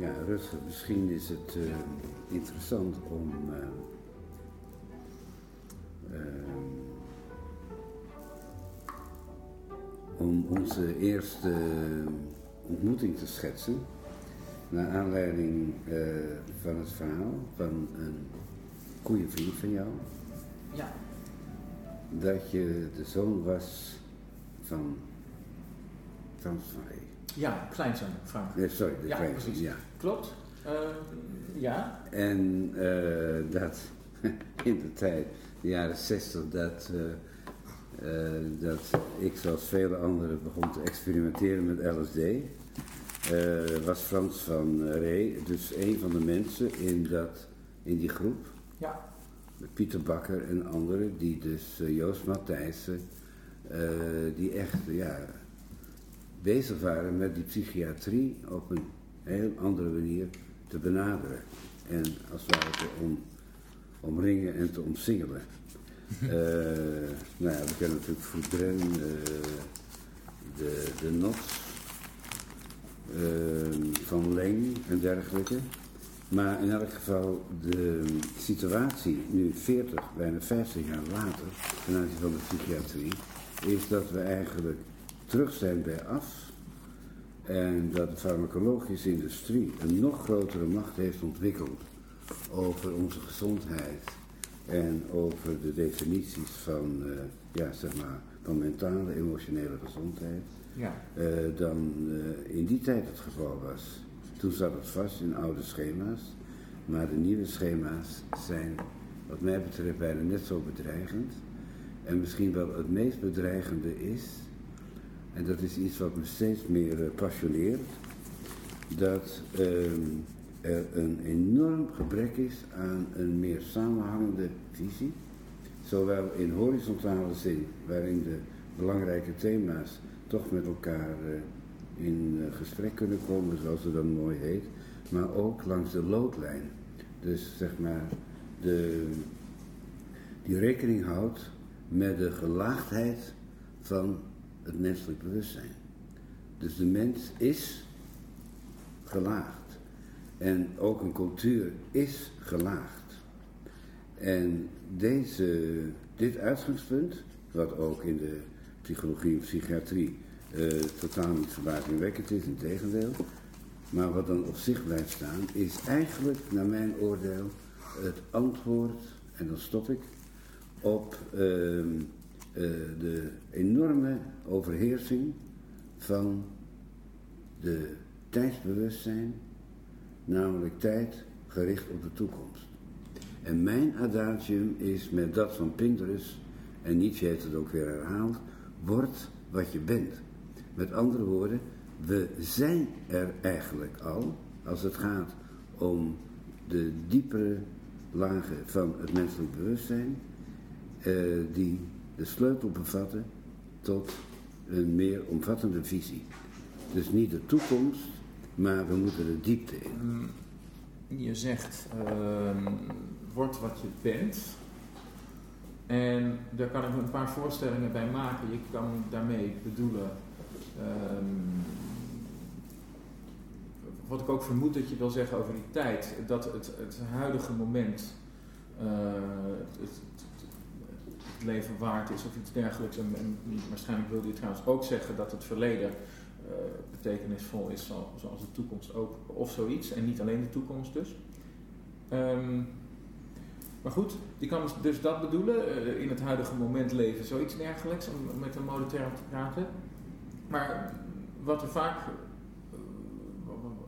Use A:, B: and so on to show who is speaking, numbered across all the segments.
A: Ja, Rutger, misschien is het eh, interessant om eh, ehm, om onze eerste ontmoeting te schetsen. Naar aanleiding eh, van het verhaal van een goede vriend van jou.
B: Ja.
A: Dat je de zoon was van Frans van Ree.
B: Ja, kleinzoon, Frank.
A: Nee, sorry, de
B: Ja,
A: kleinzoon,
B: precies.
A: ja.
B: Klopt. Eh, ja.
A: En eh, dat in de tijd, de jaren 60, dat, eh, dat ik zoals vele anderen begon te experimenteren met LSD. was Frans van Ree dus een van de mensen in, dat, in die groep.
B: Ja.
A: Pieter Bakker en anderen, die dus Joost Matthijssen, die echt ja, bezig waren met die psychiatrie op een heel andere manier te benaderen. En als het ware te om, omringen en te omsingelen. Eh, nou ja, we kennen natuurlijk Voedren, eh de, de Not, eh, Van Leng en dergelijke. Maar in elk geval, de situatie nu 40, bijna 50 jaar later, ten aanzien van de psychiatrie, is dat we eigenlijk terug zijn bij af. En dat de farmacologische industrie een nog grotere macht heeft ontwikkeld over onze gezondheid en over de definities van, eh, ja, zeg maar, van mentale, emotionele gezondheid
B: Ja.
A: eh, dan eh, in die tijd het geval was. Toen zat het vast in oude schema's, maar de nieuwe schema's zijn wat mij betreft bijna net zo bedreigend. En misschien wel het meest bedreigende is, en dat is iets wat me steeds meer eh, passioneert, dat ehm, er een enorm gebrek is aan een meer samenhangende visie. Zowel in horizontale zin, waarin de belangrijke thema's toch met elkaar eh, in eh, gesprek kunnen komen, zoals het dan mooi heet, maar ook langs de loodlijn. Dus zeg maar, de, die rekening houdt met de gelaagdheid van het menselijk bewustzijn. Dus de mens is gelaagd. En ook een cultuur is gelaagd. En deze, dit uitgangspunt, wat ook in de psychologie en psychiatrie eh, totaal niet verbazingwekkend is, in tegendeel. Maar wat dan op zich blijft staan, is eigenlijk, naar mijn oordeel, het antwoord, en dan stop ik, op ehm, eh, de enorme overheersing van de tijdsbewustzijn, namelijk tijd gericht op de toekomst. En mijn adagium is met dat van Pinterest, en Nietzsche heeft het ook weer herhaald, word wat je bent. Met andere woorden, we zijn er eigenlijk al, als het gaat om de diepere lagen van het menselijk bewustzijn, eh, die de sleutel bevatten tot een meer omvattende visie. Dus niet de toekomst, maar we moeten de diepte in.
B: Mm, Je zegt, ehm, word wat je bent. En daar kan ik een paar voorstellingen bij maken. Je kan daarmee bedoelen. ehm, wat ik ook vermoed dat je wil zeggen over die tijd. Dat het, het huidige moment. eh, het, leven waard is of iets dergelijks. En, en waarschijnlijk wilde je trouwens ook zeggen dat het verleden eh, betekenisvol is, zo- zoals de toekomst ook, of zoiets. En niet alleen de toekomst dus. Ehm, maar goed, je kan dus- dus dat bedoelen, eh, in het huidige moment leven, zoiets dergelijks, om met een modeterm te praten. Maar wat er vaak, eh,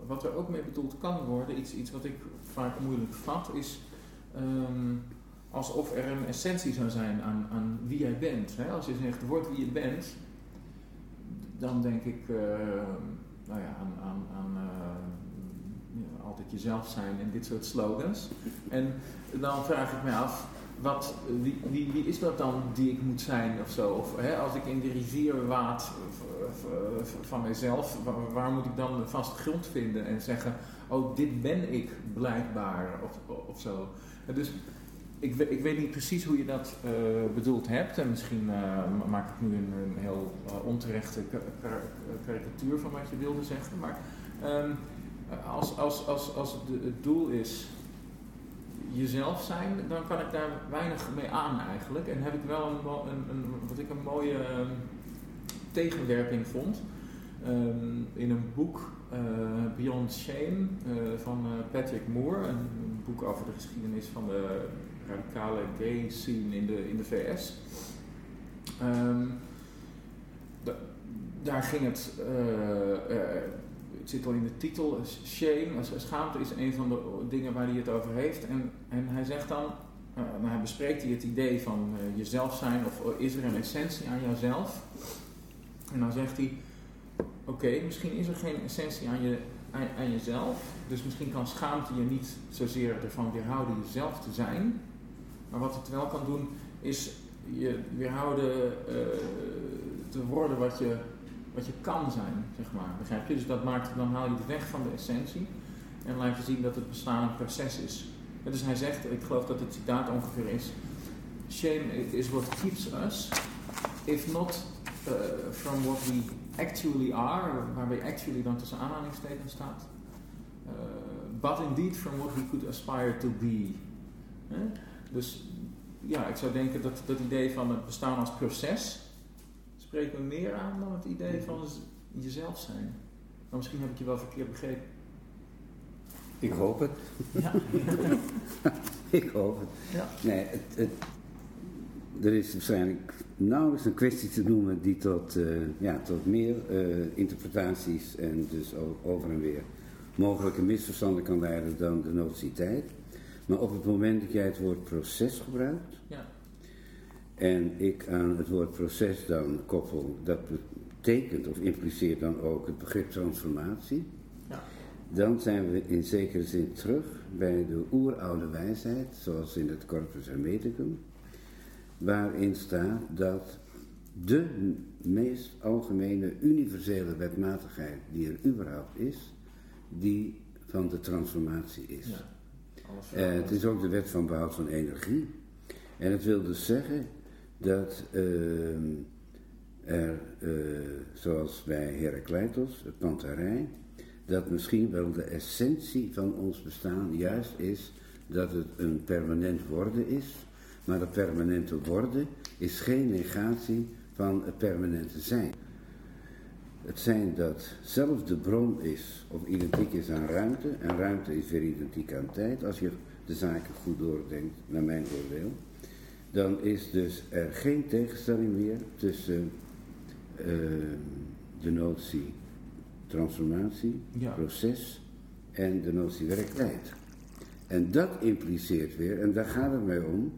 B: wat er ook mee bedoeld kan worden, iets, iets wat ik vaak moeilijk vat, is ehm, alsof er een essentie zou zijn aan, aan wie jij bent. Hè? Als je zegt, word wie je bent, dan denk ik eh, nou ja, aan, aan, aan eh, altijd jezelf zijn en dit soort slogans. En dan vraag ik me af, wat, wie, wie, is dat dan die ik moet zijn of zo? Of hè, als ik in de rivier waad van mezelf, waar, moet ik dan een vast grond vinden en zeggen, oh dit ben ik blijkbaar of, zo. Dus ik, ik weet niet precies hoe je dat eh, bedoeld hebt. En misschien eh, maak ik nu een, heel eh, onterechte ka- ka- karikatuur van wat je wilde zeggen. Maar Ehm, als, als, als, als het, doel is jezelf zijn, dan kan ik daar weinig mee aan eigenlijk. En heb ik wel een, een, wat ik een mooie ehm, tegenwerking vond. Ehm, in een boek Beyond Shame van Patrick Moore, een, boek over de geschiedenis van de radicale gay scene in de, in de VS. Um, daar ging het, het zit al in de titel, shame, schaamte is een van de dingen waar hij het over heeft. En, en hij zegt dan, uh, hij bespreekt hij het idee van jezelf zijn of is er een essentie aan jouzelf? En dan zegt hij, oké, misschien is er geen essentie aan, je, aan, aan, jezelf, dus misschien kan schaamte je niet zozeer ervan weerhouden jezelf te zijn. Maar wat het wel kan doen, is je weerhouden uh, te worden wat je wat je kan zijn, zeg maar. Begrijp je? Dus dat maakt, dan haal je het weg van de essentie en laat je zien dat het bestaan een proces is. dus hij zegt, ik geloof dat het citaat ongeveer is: Shame is what keeps us, if not uh, from what we actually are, waarbij actually dan tussen aanhalingstekens staat, uh, but indeed from what we could aspire to be. Dus ja, ik zou denken dat dat idee van het bestaan als proces spreekt me meer aan dan het idee van jezelf zijn. Maar misschien heb ik je wel verkeerd begrepen.
A: Ik hoop het. Ja. ik hoop het. Ja. Nee, het, het, er is waarschijnlijk nauwelijks een kwestie te noemen die tot, uh, ja, tot meer uh, interpretaties en dus over en weer mogelijke misverstanden kan leiden dan de notie tijd. Maar op het moment dat jij het woord proces gebruikt, ja. En ik aan het woord proces dan koppel, dat betekent of impliceert dan ook het begrip transformatie. Ja. Dan zijn we in zekere zin terug bij de oeroude wijsheid, zoals in het Corpus Hermeticum, waarin staat dat de meest algemene universele wetmatigheid die er überhaupt is, die van de transformatie is. Ja, uh, het is ook de wet van behoud van energie. En het wil dus zeggen dat ehm, er, uh, zoals bij Herakleitos, het pantarij, dat misschien wel de essentie van ons bestaan juist is dat het een permanent worden is, maar dat permanente worden is geen negatie van het permanente zijn. Het zijn dat zelf de bron is of identiek is aan ruimte, en ruimte is weer identiek aan tijd, als je de zaken goed doordenkt, naar mijn oordeel dan is dus er geen tegenstelling meer tussen uh, de notie transformatie, proces en de notie werkelijkheid. En dat impliceert weer, en daar gaat het mij om,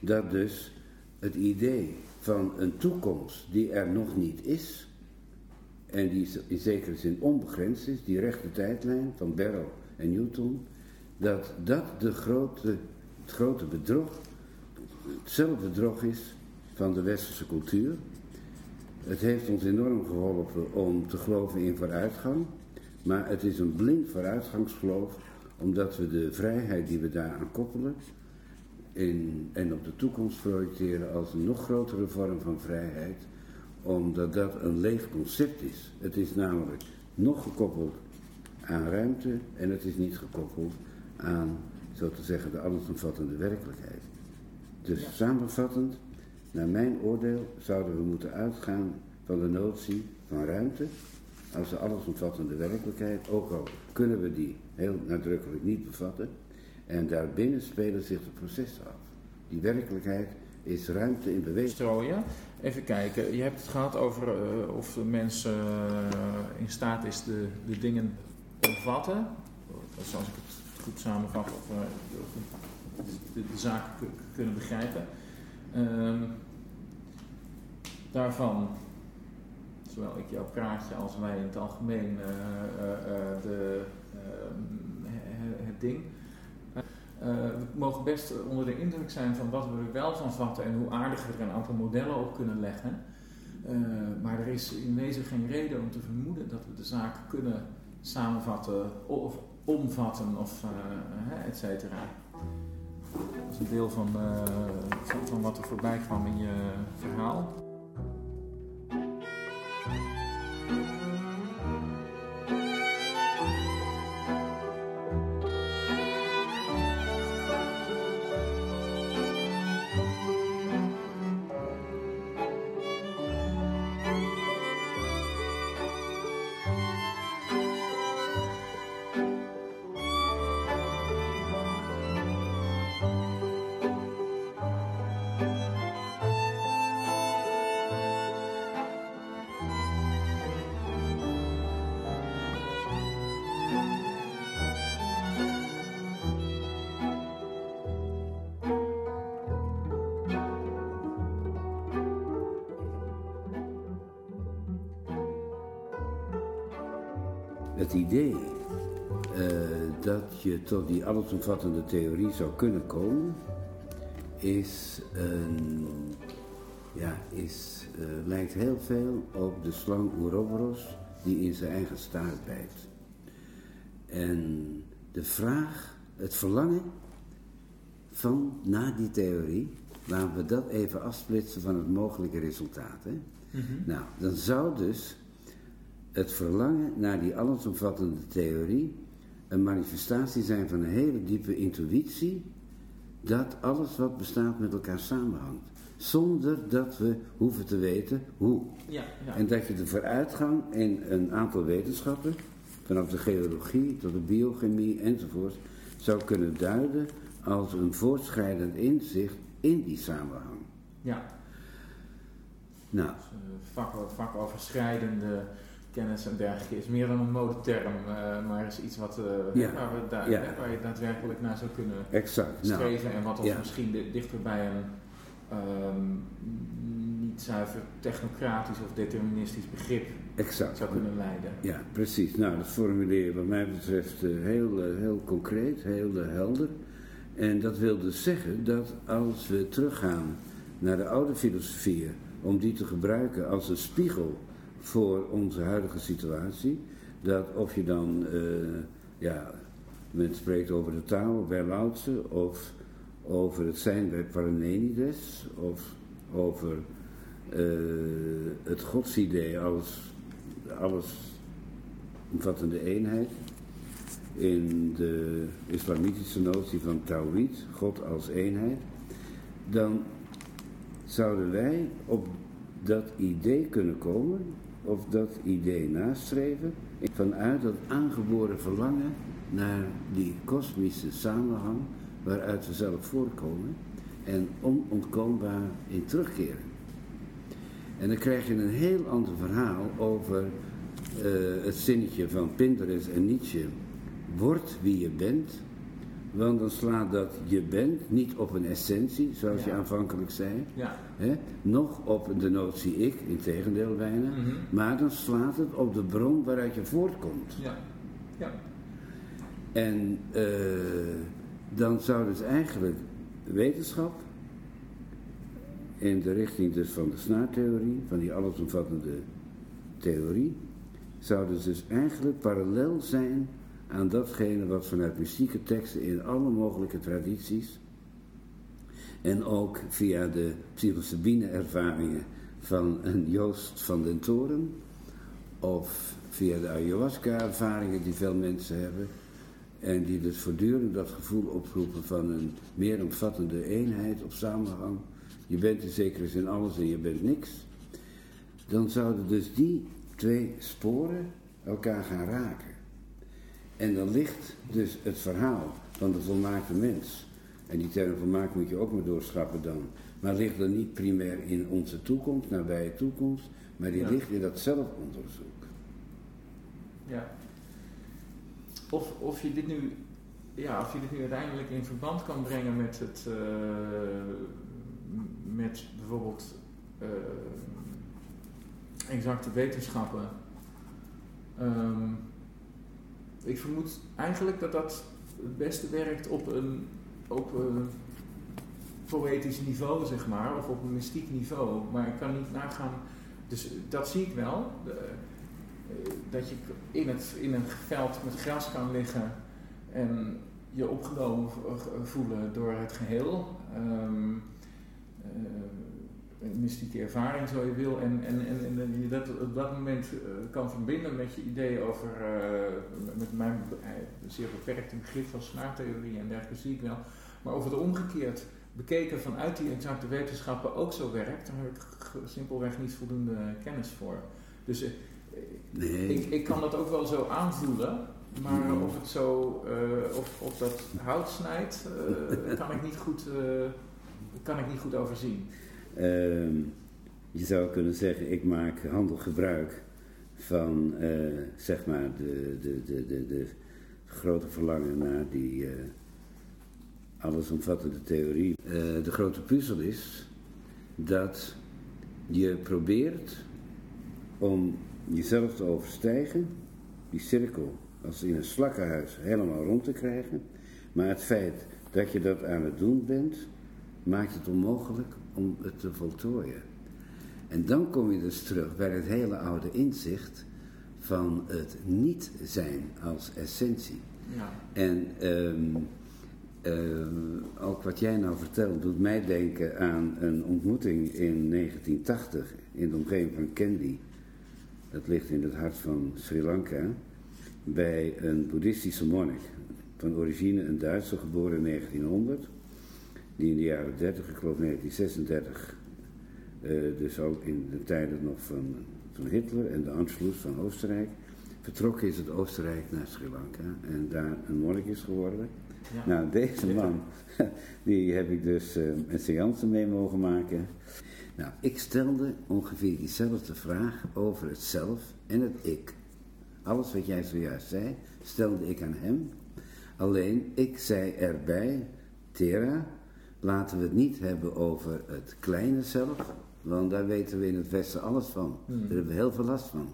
A: dat dus het idee van een toekomst die er nog niet is, en die in zekere zin onbegrensd is, die rechte tijdlijn van Barrow en Newton, dat dat de grote, het grote bedrog hetzelfde drog is van de westerse cultuur. Het heeft ons enorm geholpen om te geloven in vooruitgang. Maar het is een blind vooruitgangsgeloof, omdat we de vrijheid die we daaraan koppelen in, en op de toekomst projecteren als een nog grotere vorm van vrijheid, omdat dat een leeg concept is. Het is namelijk nog gekoppeld aan ruimte en het is niet gekoppeld aan, zo te zeggen, de allesomvattende werkelijkheid. Dus samenvattend, naar mijn oordeel zouden we moeten uitgaan van de notie van ruimte als de allesomvattende werkelijkheid, ook al kunnen we die heel nadrukkelijk niet bevatten. En daarbinnen spelen zich de processen af. Die werkelijkheid is ruimte in beweging.
B: Strooien. Even kijken, je hebt het gehad over uh, of de mens uh, in staat is de, de dingen omvatten. Zoals ik het goed samenvat, of, uh, de, zaak kunnen begrijpen. Um, daarvan, zowel ik jouw praatje als wij in het algemeen de, ehm, het ding. We mogen best onder de indruk zijn van wat we er wel van vatten en hoe aardig we er een aantal modellen op kunnen leggen. maar er is in wezen geen reden om te vermoeden dat we de zaak kunnen samenvatten of omvatten of uh, et cetera. Dat is een deel van, van, van wat er voorbij kwam in je verhaal.
A: Het idee eh, dat je tot die allesomvattende theorie zou kunnen komen, is, een, ja, is, uh, lijkt heel veel op de slang Ouroboros die in zijn eigen staart bijt. En de vraag, het verlangen van na die theorie, laten we dat even afsplitsen van het mogelijke resultaat. Hè? Mhm. Nou, dan zou dus het verlangen naar die allesomvattende theorie een manifestatie zijn van een hele diepe intuïtie dat alles wat bestaat met elkaar samenhangt. Zonder dat we hoeven te weten hoe. Ja, ja. En dat je de vooruitgang in een aantal wetenschappen, vanaf de geologie tot de biochemie enzovoort, zou kunnen duiden als een voortschrijdend inzicht in die samenhang.
B: Ja. Nou. Dus, uh, vak, vakoverschrijdende kennis en dergelijke is meer dan een modeterm, uh, maar is iets wat, uh, waar, we ja. waar, je daadwerkelijk naar zou kunnen
A: exact.
B: Nou, streven en wat ons misschien dichter bij een um, niet zuiver technocratisch of deterministisch begrip exact. zou kunnen leiden.
A: Ja, precies. Nou, dat formuleer je wat mij betreft heel, heel concreet, heel helder. En dat wil dus zeggen dat als we teruggaan naar de oude filosofieën, om die te gebruiken als een spiegel voor onze huidige situatie, dat of je dan, uh, ja, men spreekt over de taal bij of over het zijn bij Parmenides, of over uh, het godsidee als alles omvattende eenheid in de islamitische notie van Tawhid, God als eenheid, dan zouden wij op dat idee kunnen komen, of dat idee nastreven, vanuit dat aangeboren verlangen naar die kosmische samenhang waaruit we zelf voorkomen en onontkoombaar in terugkeren. En dan krijg je een heel ander verhaal over uh, het zinnetje van Pinterest en Nietzsche Word wie je bent, want dan slaat dat je bent niet op een essentie, zoals je aanvankelijk zei, ja. hè, nog op de notie ik, in tegendeel bijna, mhm. maar dan slaat het op de bron waaruit je voortkomt. Ja. Ja. En uh, dan zou dus eigenlijk wetenschap, in de richting dus van de snaartheorie, van die allesomvattende theorie, zou dus, dus eigenlijk parallel zijn aan datgene wat vanuit mystieke teksten in alle mogelijke tradities en ook via de psilocybine ervaringen van een Joost van den Toren of via de ayahuasca ervaringen die veel mensen hebben en die dus voortdurend dat gevoel oproepen van een meer omvattende eenheid of samenhang. Je bent in zekere zin alles en je bent niks. Dan zouden dus die twee sporen elkaar gaan raken. En dan ligt dus het verhaal van de volmaakte mens. En die term volmaakt moet je ook maar doorschrappen dan. Maar ligt dan niet primair in onze toekomst, nabije toekomst, maar die ligt in dat zelfonderzoek.
B: Ja. Of, of, je dit nu, ja, of je dit nu uiteindelijk in verband kan brengen met het, uh, met bijvoorbeeld uh, exacte wetenschappen. Um, ik vermoed eigenlijk dat dat het beste werkt op een, op een poëtisch niveau, zeg maar, of op een mystiek niveau. Maar ik kan niet nagaan, dus dat zie ik wel, de, eh, dat je in, het, in een veld met gras kan liggen en je opgenomen voelen door het geheel. Um, een mystieke ervaring, zo je wil, en, en, en, en je dat op dat moment uh, kan verbinden met je idee over, uh, met mijn uh, zeer beperkte begrip van snaartheorie en dergelijke zie ik wel, maar over het omgekeerd bekeken vanuit die exacte wetenschappen ook zo werkt, dan heb ik simpelweg niet voldoende kennis voor. Dus nee. ik, ik kan dat ook wel zo aanvoelen, maar mm. of het zo, of, of dat hout snijdt, kan ik niet goed, kan ik niet goed overzien.
A: Ehm, je zou kunnen zeggen, ik maak handel gebruik van uh, zeg maar de, de, de, de, de grote verlangen naar die uh, allesomvattende theorie. Uh, de grote puzzel is dat je probeert om jezelf te overstijgen die cirkel als in een slakkenhuis helemaal rond te krijgen. Maar het feit dat je dat aan het doen bent, maakt het onmogelijk om het te voltooien. En dan kom je dus terug bij het hele oude inzicht van het niet zijn als essentie.
B: Ja.
A: En ehm, ehm, ook wat jij nou vertelt doet mij denken aan een ontmoeting in 1980 in de omgeving van Kandy. Dat ligt in het hart van Sri Lanka. Bij een boeddhistische monnik. Van origine een Duitser, geboren in 1900. Die in de jaren 30, ik geloof 1936, eh, dus ook in de tijden nog van, van Hitler en de Anschluss van Oostenrijk, vertrokken is het Oostenrijk naar Sri Lanka en daar een monnik is geworden.
B: Ja.
A: Nou, deze man, die heb ik dus eh, een seance mee mogen maken. Nou, ik stelde ongeveer diezelfde vraag over het zelf en het ik. Alles wat jij zojuist zei, stelde ik aan hem. Alleen, ik zei erbij, Tera, laten we het niet hebben over het kleine zelf, want daar weten we in het Westen alles van.
B: Hmm.
A: Daar hebben we heel veel last van.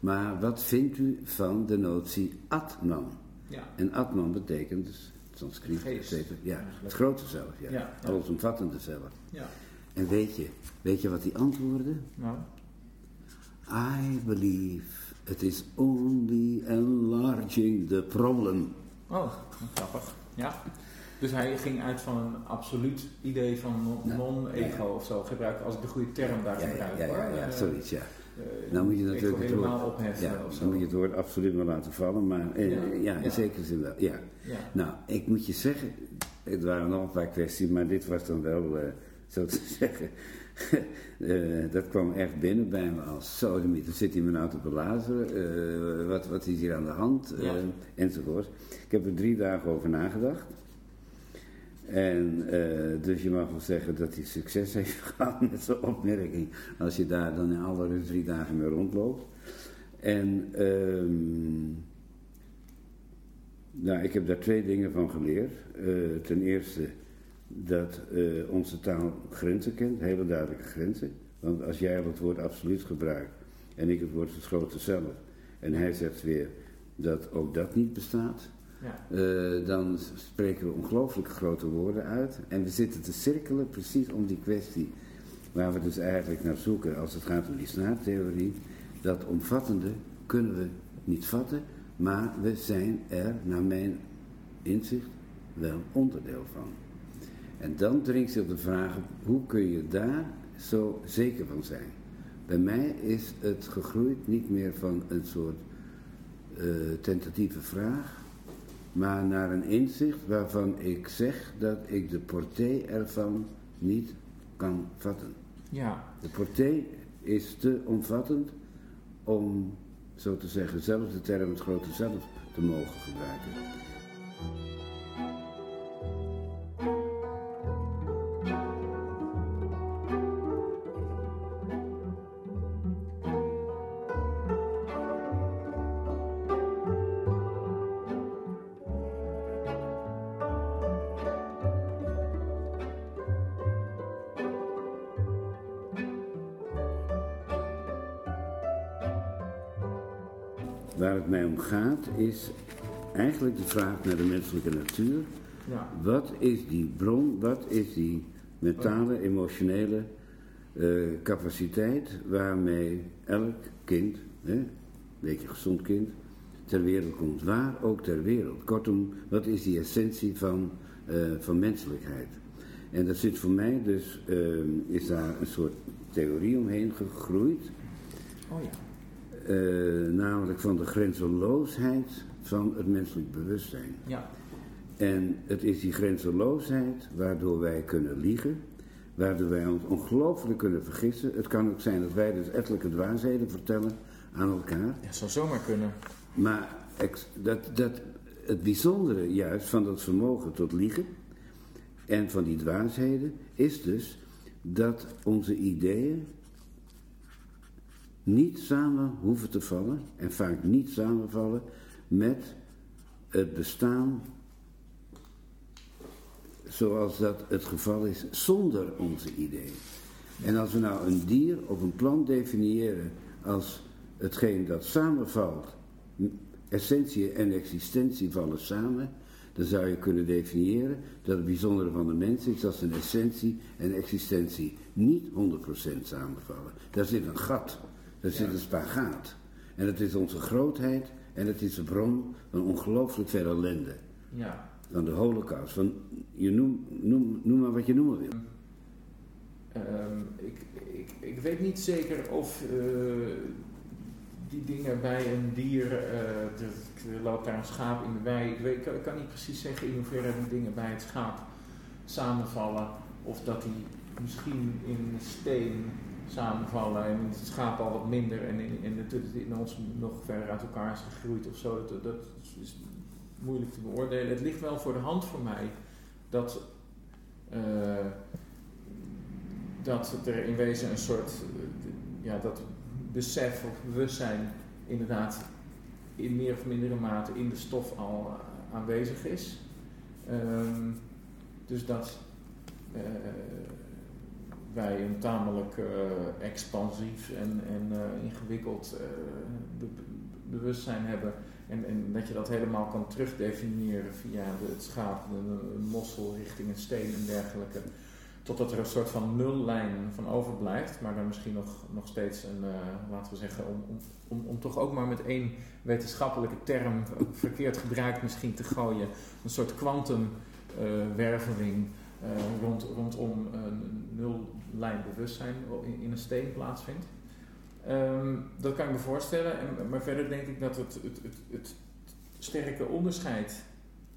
A: Maar wat vindt u van de notie Atman?
B: Ja.
A: En Atman betekent dus Sanskriet, et. Ja, het grote zelf, ja.
B: Ja, ja.
A: Allesomvattende zelf.
B: ja.
A: En weet je, weet je wat hij antwoordde?
B: Nou,
A: I believe it is only enlarging the problem.
B: oh, grappig. Ja. Dus hij ging uit van een absoluut idee van non- non-ego of zo gebruiken, als ik de goede term daar gebruik.
A: ja, ja, ja,
B: Eh,
A: zoiets, ja.
B: eh,
A: Nou moet je natuurlijk het woord,
B: opheffen
A: ja,
B: of zo.
A: dan moet je het woord absoluut maar laten vallen, maar eh,
B: Ja,
A: ja, in
B: ja.
A: zekere zin wel, ja. Nou, ik moet je zeggen, het waren nog een paar kwesties, maar dit was dan wel, eh, zo te zeggen, dat kwam echt binnen bij me als zo, dan zit hij me nou te belazeren, wat, wat is hier aan de hand, enzovoort. Ik heb er drie dagen over nagedacht. En eh, dus je mag wel zeggen dat hij succes heeft gehad met zijn opmerking. Als je daar dan in alle drie dagen mee rondloopt. En ehm, nou, ik heb daar twee dingen van geleerd. Eh, ten eerste dat eh, onze taal grenzen kent, hele duidelijke grenzen. Want als jij het woord absoluut gebruikt en ik het woord het grote zelf. En hij zegt weer dat ook dat niet bestaat.
B: Ja.
A: Eh, dan spreken we ongelooflijk grote woorden uit. En we zitten te cirkelen precies om die kwestie waar we dus eigenlijk naar zoeken als het gaat om die snaartheorie. Dat omvattende kunnen we niet vatten, maar we zijn er, naar mijn inzicht, wel onderdeel van. En dan dringt zich de vraag hoe kun je daar zo zeker van zijn? Bij mij is het gegroeid niet meer van een soort eh, tentatieve vraag, maar naar een inzicht waarvan ik zeg dat ik de portée ervan niet kan vatten.
B: ja.
A: De portée is te omvattend om, zo te zeggen, zelfs de term het grote zelf te mogen gebruiken. Waar het mij om gaat is eigenlijk de vraag naar de menselijke natuur.
B: ja.
A: Wat is die bron, wat is die mentale, emotionele eh, capaciteit waarmee elk kind, hè, een beetje gezond kind, ter wereld komt. Waar ook ter wereld. Kortom, wat is die essentie van, eh, van menselijkheid? En dat zit voor mij dus, eh, is daar een soort theorie omheen gegroeid.
B: Oh ja.
A: Eh, namelijk van de grenzeloosheid van het menselijk bewustzijn.
B: Ja.
A: En het is die grenzeloosheid waardoor wij kunnen liegen, waardoor wij ons ongelooflijk kunnen vergissen. Het kan ook zijn dat wij dus ettelijke dwaasheden vertellen aan elkaar.
B: Ja, zou zomaar kunnen.
A: Maar dat, dat, het bijzondere juist van dat vermogen tot liegen en van die dwaasheden is dus dat onze ideeën niet samen hoeven te vallen en vaak niet samenvallen met het bestaan zoals dat het geval is zonder onze ideeën. En als we nou een dier of een plant definiëren als hetgeen dat samenvalt essentie en existentie vallen samen, dan zou je kunnen definiëren dat het bijzondere van de mens is dat zijn essentie en existentie niet 100% samenvallen. Daar zit een gat, daar zit een spagaat. En het is onze grootheid en het is de bron van ongelooflijk veel ellende.
B: Ja.
A: Van de holocaust, van, je noem, noem, noem maar wat je noemen wil.
B: Ehm, ik, ik, ik weet niet zeker of eh, die dingen bij een dier, uh, er, loopt daar een schaap in de wei, ik, weet, ik, kan, niet precies zeggen in hoeverre die dingen bij het schaap samenvallen. Of dat die misschien in steen samenvallen en het schaap al wat minder en in, in, de, in ons nog verder uit elkaar is gegroeid of zo. Dat, dat is moeilijk te beoordelen. Het ligt wel voor de hand voor mij dat, uh, dat er in wezen een soort, ja, dat besef of bewustzijn inderdaad in meer of mindere mate in de stof al aanwezig is. Um, dus dat wij een tamelijk uh, expansief en, en uh, ingewikkeld be bewustzijn hebben. En, en, dat je dat helemaal kan terugdefiniëren via het schaap, een mossel richting een steen en dergelijke. Totdat er een soort van nullijn van overblijft, maar dan misschien nog, nog steeds een, laten we zeggen, om, om, om, om, toch ook maar met één wetenschappelijke term, verkeerd gebruikt misschien te gooien, een soort kwantumwerveling uh, rond, rondom een nullijn bewustzijn in, in een steen plaatsvindt. Um, dat kan ik me voorstellen, en, maar verder denk ik dat het, het, het, het sterke onderscheid,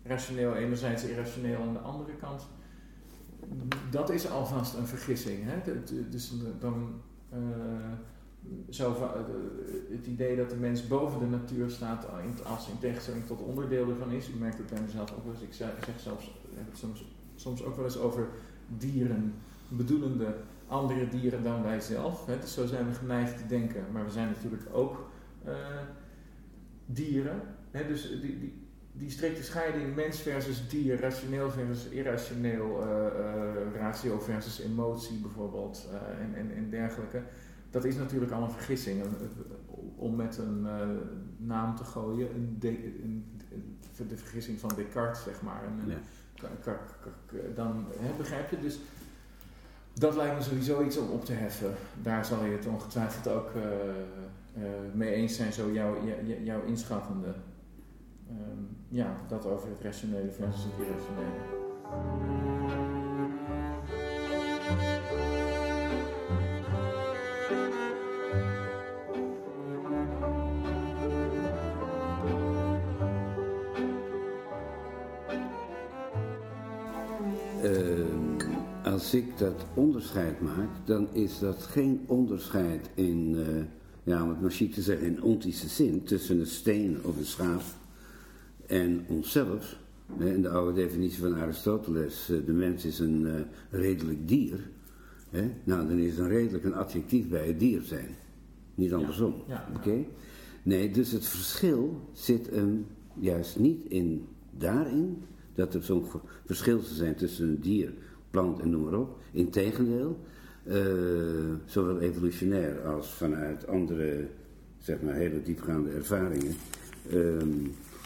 B: rationeel enerzijds, irrationeel aan de andere kant, dat is alvast een vergissing. Hè? Dus dan uh, zo, het idee dat de mens boven de natuur staat als in tegenstelling tot onderdeel ervan is. U merkt het bij mezelf ook wel eens. Ik zeg, zelfs, heb het soms, soms ook wel eens over dieren, bedoelende andere dieren dan wij zelf. Hè? Dus zo zijn we geneigd te denken. Maar we zijn natuurlijk ook uh, dieren. Hè? Dus die, die, die strikte scheiding mens versus dier, rationeel versus irrationeel, uh, uh, ratio versus emotie bijvoorbeeld en, dergelijke. Dat is natuurlijk al een vergissing. Om met een naam te gooien, een, de, de vergissing van Descartes, zeg maar. Dan begrijp je dus. Dat lijkt me sowieso iets om op te heffen. Daar zal je het ongetwijfeld ook mee eens zijn, zo jouw, inschattende. Um, ja, dat over het rationele versus het irrationele.
A: Als ik dat onderscheid maak, dan is dat geen onderscheid in, uh, ja, om het maar chic te zeggen, in ontische zin tussen een steen of een schaap en onszelf, in de oude definitie van Aristoteles, eh, de mens is een uh, redelijk dier. Hè? Nou, dan is een redelijk een adjectief bij het dier zijn. Niet andersom. Ja, Oké? Nee, dus het verschil zit hem juist niet in daarin dat er zo'n verschil zou zijn tussen een dier, plant en noem maar op. Integendeel, uh, zowel evolutionair als vanuit andere, zeg maar, hele diepgaande ervaringen. Uh,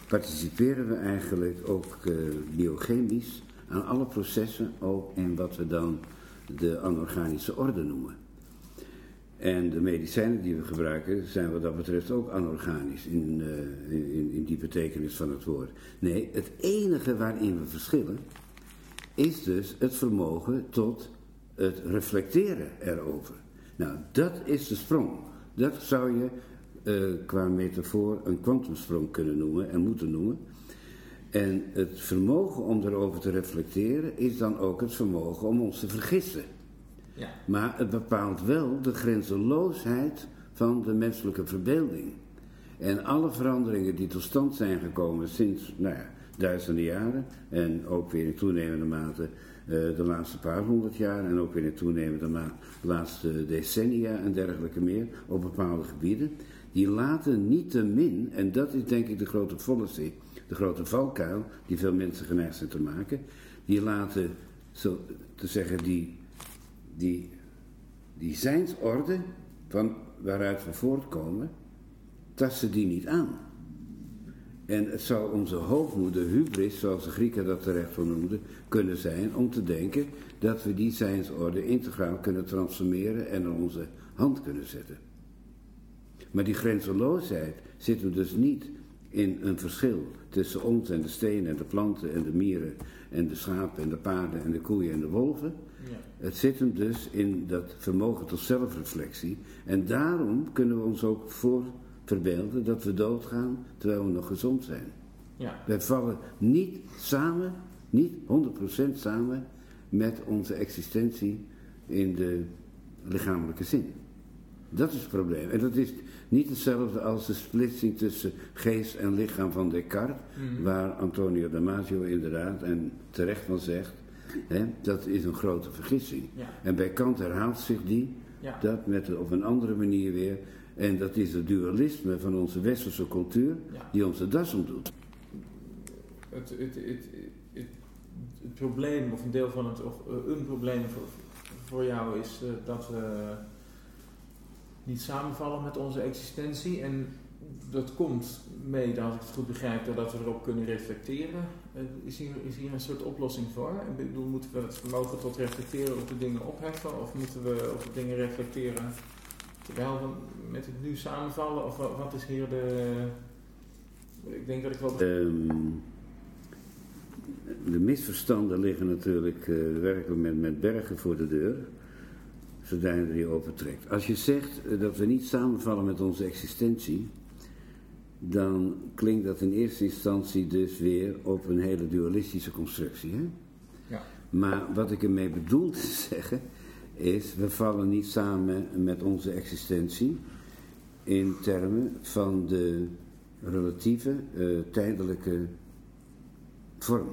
A: participeren we eigenlijk ook uh, biochemisch aan alle processen, ook in wat we dan de anorganische orde noemen. En de medicijnen die we gebruiken zijn wat dat betreft ook anorganisch in, uh, in, in die betekenis van het woord. Nee, het enige waarin we verschillen is dus het vermogen tot het reflecteren erover. Nou, dat is de sprong. Dat zou je uh, qua metafoor een kwantumsprong kunnen noemen en moeten noemen. En het vermogen om erover te reflecteren is dan ook het vermogen om ons te vergissen. Ja. Maar het bepaalt wel de grenzeloosheid van de menselijke verbeelding. En alle veranderingen die tot stand zijn gekomen sinds nou ja, duizenden jaren en ook weer in toenemende mate uh, de laatste paar honderd jaar en ook weer in toenemende mate de laatste decennia en dergelijke meer op bepaalde gebieden, die laten niet te min, en dat is denk ik de grote fallacy, de grote valkuil die veel mensen geneigd zijn te maken, die laten, zo te zeggen, die, die, die zijnsorde van waaruit we voortkomen, tasten die niet aan. En het zou onze hoogmoed, de hubris, zoals de Grieken dat terecht van noemden, kunnen zijn om te denken dat we die zijnsorde integraal kunnen transformeren en aan onze hand kunnen zetten. Maar die grenzeloosheid zit hem dus niet in een verschil tussen ons en de stenen en de planten en de mieren en de schapen en de paarden en de koeien en de wolven. Ja. Het zit hem dus in dat vermogen tot zelfreflectie. En daarom kunnen we ons ook voor verbeelden dat we doodgaan terwijl we nog gezond zijn. Ja. Wij vallen niet samen, niet 100% samen met onze existentie in de lichamelijke zin. Dat is het probleem. En dat is niet hetzelfde als de splitsing tussen geest en lichaam van Descartes, mhm. waar Antonio Damasio inderdaad en terecht van zegt, hè, dat is een grote vergissing. En bij Kant herhaalt zich die, dat met, op een andere manier weer, en dat is het dualisme van onze westerse cultuur, die ons de das omdoet.
B: Het, het, het, het, probleem, of een deel van het, of eh, een probleem voor, voor jou is uh, dat we niet samenvallen met onze existentie. En dat komt mee, als ik het goed begrijp, doordat we erop kunnen reflecteren. Eh, is hier, is hier een soort oplossing voor? Ik bedoel, moeten we het vermogen tot reflecteren op de dingen opheffen? Of moeten we op de dingen reflecteren terwijl we met het nu samenvallen? Of wat is hier de... Ik denk dat ik wel...
A: Um, de misverstanden liggen natuurlijk uh, werkelijk met, met bergen voor de deur zodra je die overtrekt. Als je zegt eh, dat we niet samenvallen met onze existentie, dan klinkt dat in eerste instantie dus weer op een hele dualistische constructie. Hè? Ja. Maar wat ik ermee bedoel te zeggen, is we vallen niet samen met onze existentie in termen van de relatieve, uh, tijdelijke vorm.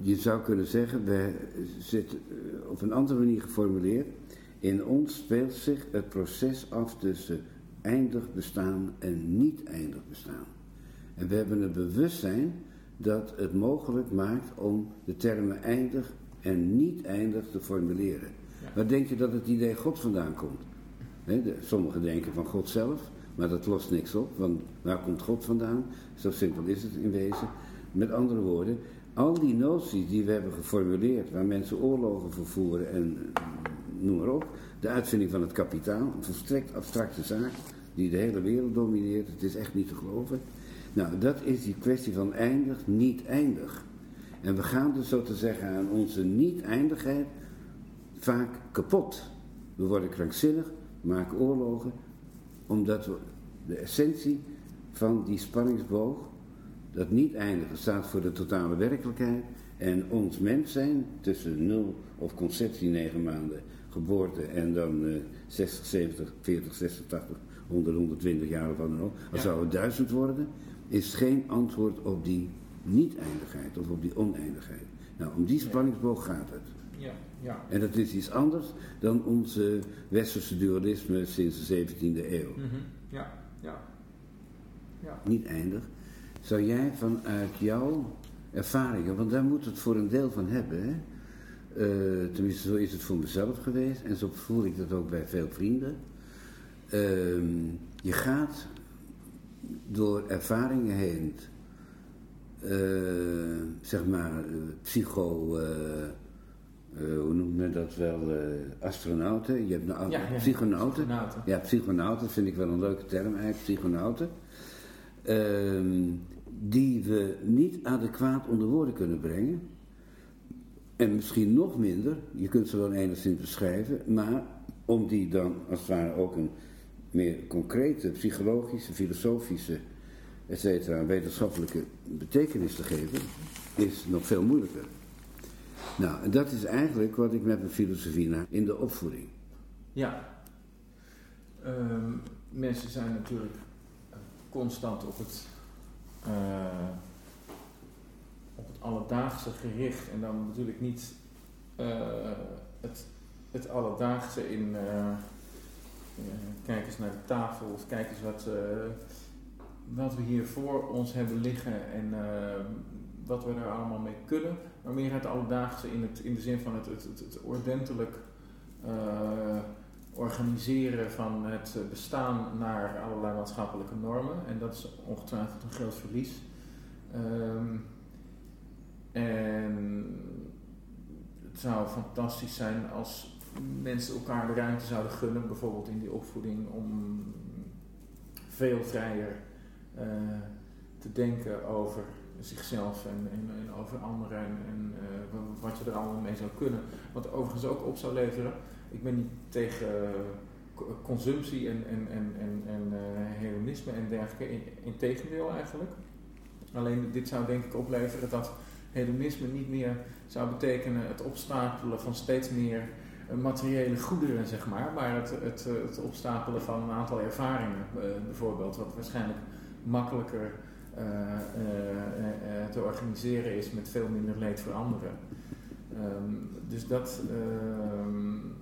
A: Je zou kunnen zeggen, we zitten eh, op een andere manier geformuleerd. In ons speelt zich het proces af tussen eindig bestaan en niet eindig bestaan. En we hebben een bewustzijn dat het mogelijk maakt om de termen eindig en niet eindig te formuleren. Waar denk je dat het idee God vandaan komt? sommigen denken van God zelf, maar dat lost niks op, want waar komt God vandaan? Zo simpel is het in wezen. Met andere woorden, al die noties die we hebben geformuleerd, waar mensen oorlogen vervoeren en eh, noem maar op, de uitvinding van het kapitaal, een volstrekt abstracte zaak die de hele wereld domineert, het is echt niet te geloven. Nou, dat is die kwestie van eindig, niet eindig. En we gaan dus zo te zeggen aan onze niet-eindigheid vaak kapot. We worden krankzinnig, maken oorlogen, omdat we de essentie van die spanningsboog dat niet eindigen staat voor de totale werkelijkheid. En ons mens zijn, tussen 0 of conceptie 9 maanden, geboorte en dan uh, 60, 70, 40, 60, 80, 100, 120 jaar of wat dan ook. Als zou het duizend worden, is geen antwoord op die niet-eindigheid of op die oneindigheid. Nou, om die spanningsboog gaat het. Ja, ja. En dat is iets anders dan onze westerse dualisme sinds de 17e eeuw. Mm -hmm. Ja, ja. ja. Niet eindig. Zou jij vanuit jouw ervaringen, want daar moet het voor een deel van hebben, hè? Uh, tenminste zo is het voor mezelf geweest en zo voel ik dat ook bij veel vrienden. Uh, je gaat door ervaringen heen, zeg maar, eh, psycho, hoe noemt men dat wel, astronauten. Je hebt ja, ja, psychonauten. Ja, psychonauten vind ik wel een leuke term eigenlijk, psychonauten. Ehm, die we niet adequaat onder woorden kunnen brengen. En misschien nog minder, je kunt ze wel enigszins beschrijven, maar om die dan als het ware ook een meer concrete, psychologische, filosofische, etc. wetenschappelijke betekenis te geven, is nog veel moeilijker. Nou, en dat is eigenlijk wat ik met mijn filosofie naar in de opvoeding.
B: Ja. Ehm, mensen zijn natuurlijk constant op het, uh, op het alledaagse gericht. En dan natuurlijk niet uh, het, het alledaagse in kijk eens naar de tafel of kijk eens wat, wat we hier voor ons hebben liggen en wat we er allemaal mee kunnen. Maar meer het alledaagse in, het, in de zin van het, het, het, ordentelijk organiseren van het bestaan naar allerlei maatschappelijke normen. En dat is ongetwijfeld een groot verlies. Ehm, en het zou fantastisch zijn als mensen elkaar de ruimte zouden gunnen, bijvoorbeeld in die opvoeding, om veel vrijer uh, te denken over zichzelf en, en, over anderen en, en uh, wat je er allemaal mee zou kunnen. Wat overigens ook op zou leveren. Ik ben niet tegen consumptie en, en, en, en, en uh, hedonisme en dergelijke, in, in tegendeel eigenlijk. Alleen dit zou denk ik opleveren dat hedonisme niet meer zou betekenen het opstapelen van steeds meer materiële goederen, zeg maar, maar het, het opstapelen van een aantal ervaringen, bijvoorbeeld, wat waarschijnlijk makkelijker uh, uh, te organiseren is met veel minder leed voor anderen. Um, dus dat, um,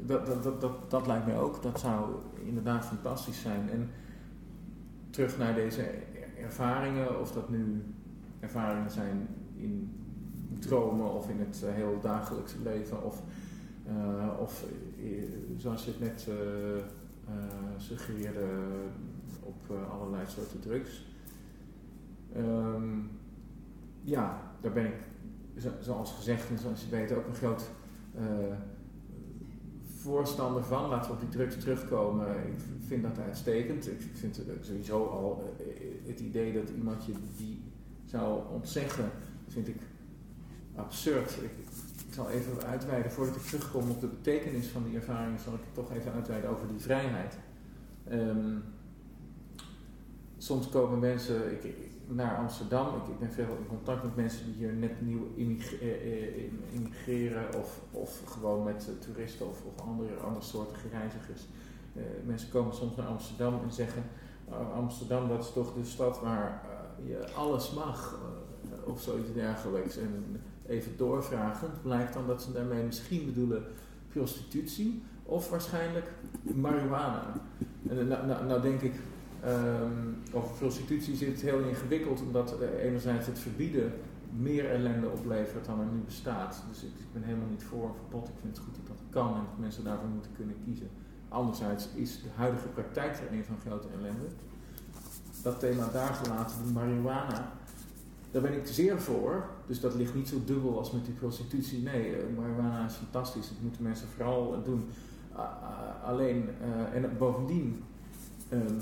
B: dat, dat, dat, dat, dat lijkt mij ook, dat zou inderdaad fantastisch zijn. En terug naar deze ervaringen, of dat nu ervaringen zijn in dromen of in het heel dagelijkse leven, of, of zoals je het net suggereerde, op allerlei soorten drugs. Um, ja, daar ben ik, zoals gezegd en zoals je weet, ook een groot voorstander van. Laten we op die drugs terugkomen. Ik vind dat uitstekend. Ik vind sowieso al het idee dat iemand je die zou ontzeggen, vind ik absurd. Ik, ik zal even uitweiden, voordat ik terugkom op de betekenis van die ervaring, zal ik toch even uitweiden over die vrijheid. Um, soms komen mensen, ik, naar Amsterdam. Ik, ik, ben veel in contact met mensen die hier net nieuw immigreren eh, of, of gewoon met uh, toeristen of, of andere, andere soorten reizigers. Mensen komen soms naar Amsterdam en zeggen, uh, Amsterdam dat is toch de stad waar je alles mag of zoiets dergelijks. En even doorvragen, blijkt dan dat ze daarmee misschien bedoelen prostitutie of waarschijnlijk marihuana. En nou, nou, nou denk ik, Um, over prostitutie zit heel ingewikkeld, omdat uh, enerzijds het verbieden meer ellende oplevert dan er nu bestaat. Dus ik, ik, ben helemaal niet voor een verbod. Ik vind het goed dat dat kan en dat mensen daarvoor moeten kunnen kiezen. Anderzijds is de huidige praktijk er een van grote ellende. Dat thema daar gelaten, de marihuana, daar ben ik zeer voor. Dus dat ligt niet zo dubbel als met die prostitutie. Nee, uh, marihuana is fantastisch. Dat moeten mensen vooral doen. Alleen, en bovendien, ehm,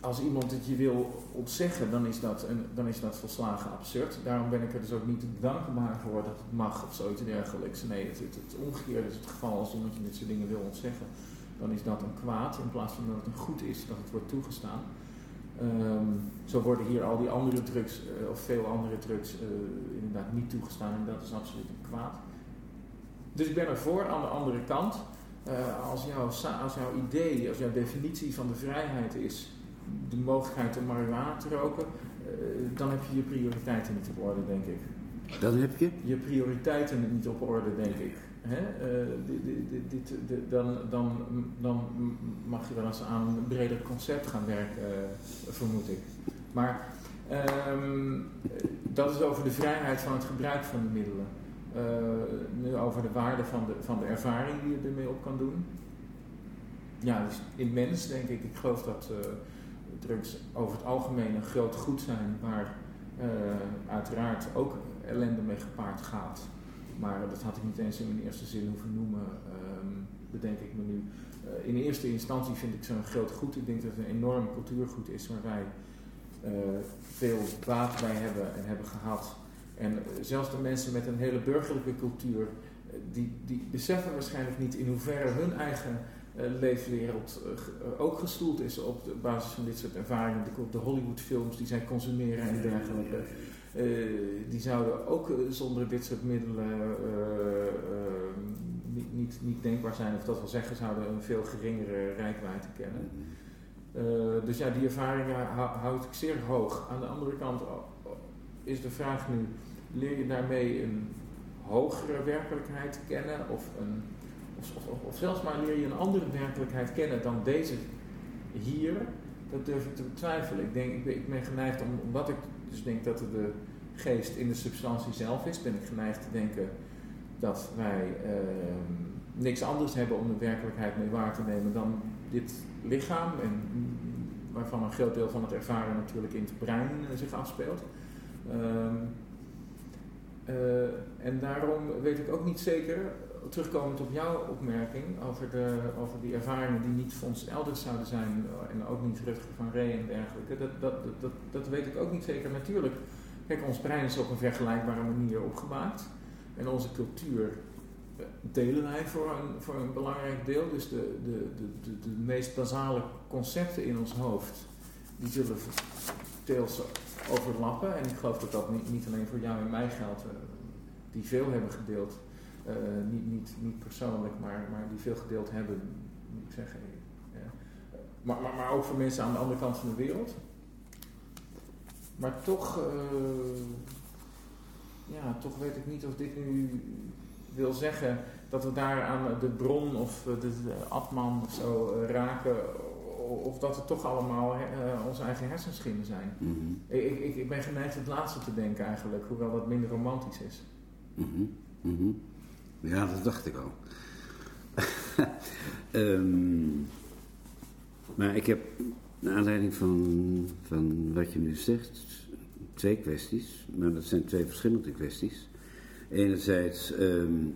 B: als iemand het je wil ontzeggen, dan is, dat een, dan is dat volslagen absurd. Daarom ben ik er dus ook niet dankbaar voor dat het mag of zoiets dergelijks. Nee, het, het, het omgekeerde is het geval als iemand je dit soort dingen wil ontzeggen. Dan is dat een kwaad in plaats van dat het een goed is dat het wordt toegestaan. Um, zo worden hier al die andere drugs, uh, of veel andere drugs, uh, inderdaad niet toegestaan en dat is absoluut een kwaad. Dus ik ben ervoor. Aan de andere kant, uh, als, jouw, als jouw idee, als jouw definitie van de vrijheid is de mogelijkheid om marihuana te roken, dan heb je je prioriteiten niet op orde, denk ik.
A: Dan heb je?
B: Je prioriteiten niet op orde, denk ik. Hè? Uh, dit, dit, dit, dan, dan, dan mag je wel eens aan een breder concept gaan werken, uh, vermoed ik. Maar um, dat is over de vrijheid van het gebruik van de middelen. nu over de waarde van de, van de ervaring die je ermee op kan doen. Ja, dus immens denk ik. Ik geloof dat drugs over het algemeen een groot goed zijn, waar uiteraard ook ellende mee gepaard gaat. Maar dat had ik niet eens in mijn eerste zin hoeven noemen, um, bedenk ik me nu. Uh, in eerste instantie vind ik zo'n groot goed. Ik denk dat het een enorm cultuurgoed is waar wij uh, veel baat bij hebben en hebben gehad. En zelfs de mensen met een hele burgerlijke cultuur, die, die beseffen waarschijnlijk niet in hoeverre hun eigen leefwereld ook gestoeld is op de basis van dit soort ervaringen. De, de Hollywoodfilms die zij consumeren en dergelijke. Uh, die zouden ook zonder dit soort middelen niet, niet, niet, denkbaar zijn. Of dat wil zeggen, zouden een veel geringere rijkwijde kennen. dus ja, die ervaringen houd ik zeer hoog. Aan de andere kant is de vraag nu, leer je daarmee een hogere werkelijkheid kennen of een of, of, zelfs maar leer je een andere werkelijkheid kennen dan deze hier, dat durf ik te betwijfelen. Ik, denk, ik, ben, geneigd, om, omdat ik dus denk dat de geest in de substantie zelf is, ben ik geneigd te denken dat wij, uh, niks anders hebben om de werkelijkheid mee waar te nemen dan dit lichaam. En waarvan een groot deel van het ervaren natuurlijk in het brein zich afspeelt. Ehm, en daarom weet ik ook niet zeker terugkomend op jouw opmerking over, de, over die ervaringen die niet Fons Elders zouden zijn eh, en ook niet Rutger van Ree en dergelijke, dat, dat, dat, dat weet ik ook niet zeker. Natuurlijk, kijk, ons brein is op een vergelijkbare manier opgemaakt en onze cultuur eh, delen wij voor een, voor een belangrijk deel. Dus de, de, de, de, de meest basale concepten in ons hoofd, die zullen deels overlappen. En ik geloof dat dat niet, niet alleen voor jou en mij geldt, eh, die veel hebben gedeeld eh, niet, niet, niet persoonlijk, maar, maar die veel gedeeld hebben, moet ik zeggen. Ja. Maar, maar, maar ook voor mensen aan de andere kant van de wereld. Maar toch, uh, ja, toch weet ik niet of dit nu wil zeggen dat we daar aan de bron of de, atman of zo uh, raken. Of dat het toch allemaal onze eigen hersenschinnen zijn. Mm -hmm. ik, ik, ik ben geneigd het laatste te denken eigenlijk, hoewel dat minder romantisch is.
A: Mm -hmm. Ja, dat dacht ik al. um, maar ik heb, naar aanleiding van, van wat je nu zegt, twee kwesties. Maar dat zijn twee verschillende kwesties. Enerzijds, um,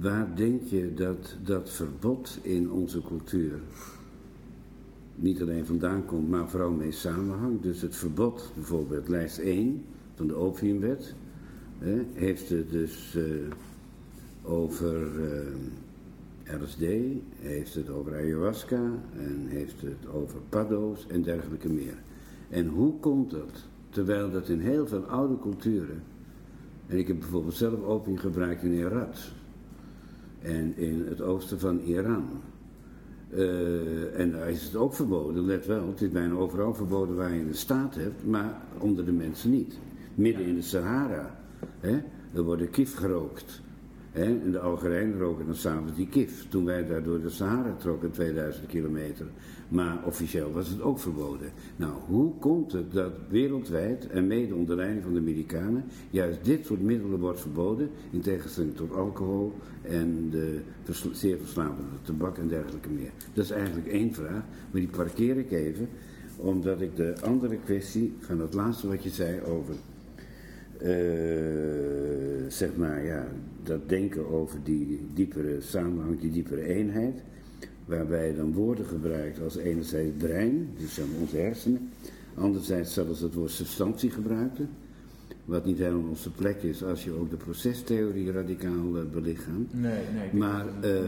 A: waar denk je dat dat verbod in onze cultuur niet alleen vandaan komt, maar vooral mee samenhangt? Dus het verbod, bijvoorbeeld lijst 1 van de opiumwet heeft het dus uh, over uh, LSD, heeft het over ayahuasca en heeft het over paddo's en dergelijke meer. En hoe komt dat? Terwijl dat in heel veel oude culturen, en ik heb bijvoorbeeld zelf opium gebruikt in Irak en in het oosten van Iran. Uh, en daar is het ook verboden, let wel, het is bijna overal verboden waar je een staat hebt, maar onder de mensen niet. Midden in de Sahara Hè? Er wordt kif gerookt. Hè? En de Algerijnen roken dan s'avonds die kif. Toen wij daar door de Sahara trokken, 2000 kilometer. Maar officieel was het ook verboden. Nou, hoe komt het dat wereldwijd, en mede onder leiding van de Amerikanen, juist dit soort middelen wordt verboden, in tegenstelling tot alcohol en de zeer verslavende tabak en dergelijke meer? Dat is eigenlijk één vraag, maar die parkeer ik even, omdat ik de andere kwestie van het laatste wat je zei over uh, zeg maar, ja, dat denken over die diepere samenhang, die diepere eenheid, waarbij je dan woorden gebruikt als enerzijds brein, dus onze hersenen, anderzijds zelfs het woord substantie gebruikte, wat niet helemaal onze plek is als je ook de procestheorie radicaal uh, belichaamt.
B: Nee, nee.
A: Maar uh,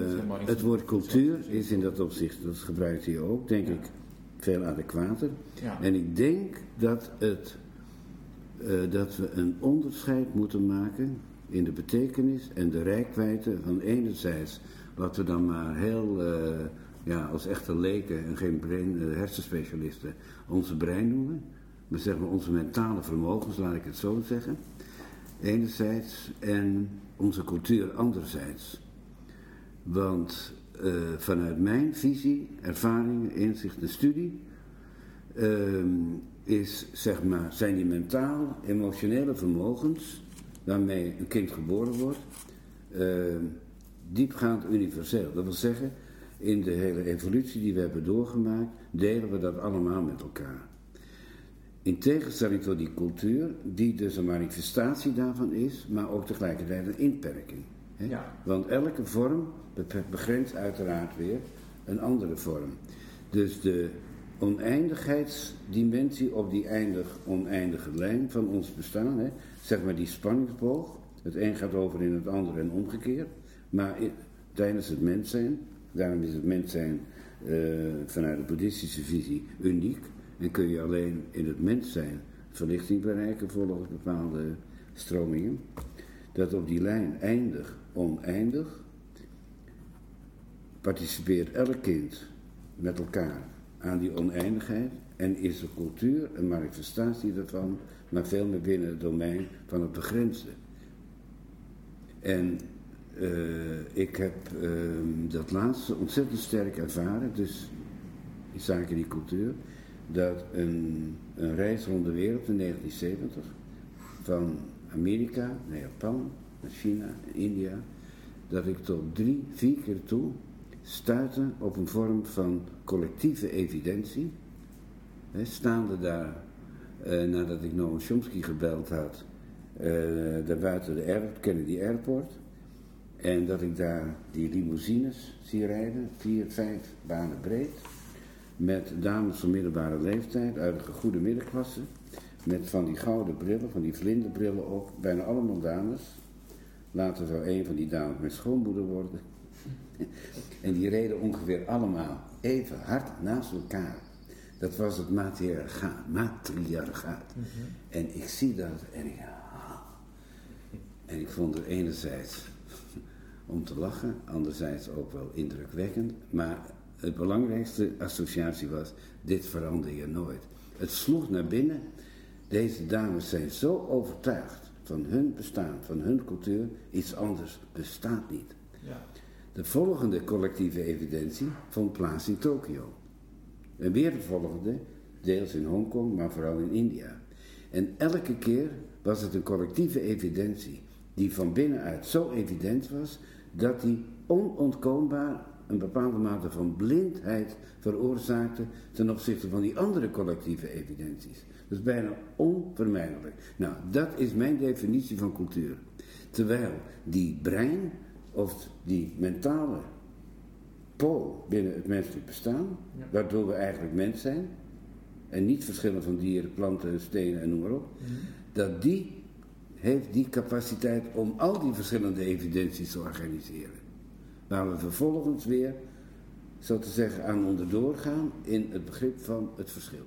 A: het woord cultuur is in dat opzicht, dat gebruikt hij ook, denk ik, veel adequater. Ja. En ik denk dat het uh, dat we een onderscheid moeten maken in de betekenis en de rijkwijde van enerzijds wat we dan maar heel, uh, ja, als echte leken en geen uh, hersenspecialisten onze brein noemen, maar zeg maar onze mentale vermogens, laat ik het zo zeggen, enerzijds en onze cultuur anderzijds. Want vanuit mijn visie, ervaringen, inzicht en studie ehm, is, zeg maar, zijn die mentaal, emotionele vermogens waarmee een kind geboren wordt, uh, diepgaand universeel. Dat wil zeggen, in de hele evolutie die we hebben doorgemaakt, delen we dat allemaal met elkaar. In tegenstelling tot die cultuur, die dus een manifestatie daarvan is, maar ook tegelijkertijd een inperking. Hè? Ja. Want elke vorm begrenst uiteraard weer een andere vorm. Dus de oneindigheidsdimensie op die eindig oneindige lijn van ons bestaan. Hè? Zeg maar die spanningsboog. Het een gaat over in het andere en omgekeerd. Maar tijdens het mens zijn, daarom is het mens zijn uh, vanuit de boeddhistische visie uniek. En kun je alleen in het mens zijn verlichting bereiken volgens bepaalde stromingen. Dat op die lijn eindig, oneindig, participeert elk kind met elkaar aan die oneindigheid en is de cultuur een manifestatie daarvan, maar veel meer binnen het domein van het begrensde. En uh, ik heb uh, dat laatste ontzettend sterk ervaren, dus in zaken die cultuur, dat een, een reis rond de wereld in 1970 van Amerika naar Japan, naar China, India, dat ik tot drie, vier keer toe stuitte op een vorm van collectieve evidentie. Staande daar, eh, nadat ik Noam Chomsky gebeld had, eh, daar buiten de Air, Kennedy Airport. En dat ik daar die limousines zie rijden, vier, vijf banen breed. Met dames van middelbare leeftijd uit de goede middenklasse. Met van die gouden brillen, van die vlinderbrillen ook. Bijna allemaal dames. Later zou een van die dames mijn schoonmoeder worden. En die reden ongeveer allemaal even hard naast elkaar. Dat was het matriarchaat. matriarchaat. Mm En ik zie dat en ik... Ah. En ik vond het enerzijds om te lachen, anderzijds ook wel indrukwekkend. Maar het belangrijkste associatie was, dit verander je nooit. Het sloeg naar binnen. Deze dames zijn zo overtuigd van hun bestaan, van hun cultuur. Iets anders bestaat niet. Ja. De volgende collectieve evidentie vond plaats in Tokio. En weer de volgende, deels in Hongkong, maar vooral in India. En elke keer was het een collectieve evidentie die van binnenuit zo evident was dat die onontkoombaar een bepaalde mate van blindheid veroorzaakte ten opzichte van die andere collectieve evidenties. Dat is bijna onvermijdelijk. Nou, dat is mijn definitie van cultuur. Terwijl die brein of die mentale pool binnen het menselijk bestaan, waardoor we eigenlijk mens zijn, en niet verschillen van dieren, planten, stenen en noem maar op, mhm. dat die heeft die capaciteit om al die verschillende evidenties te organiseren. Waar we vervolgens weer, zo te zeggen, aan onderdoor gaan in het begrip van het verschil.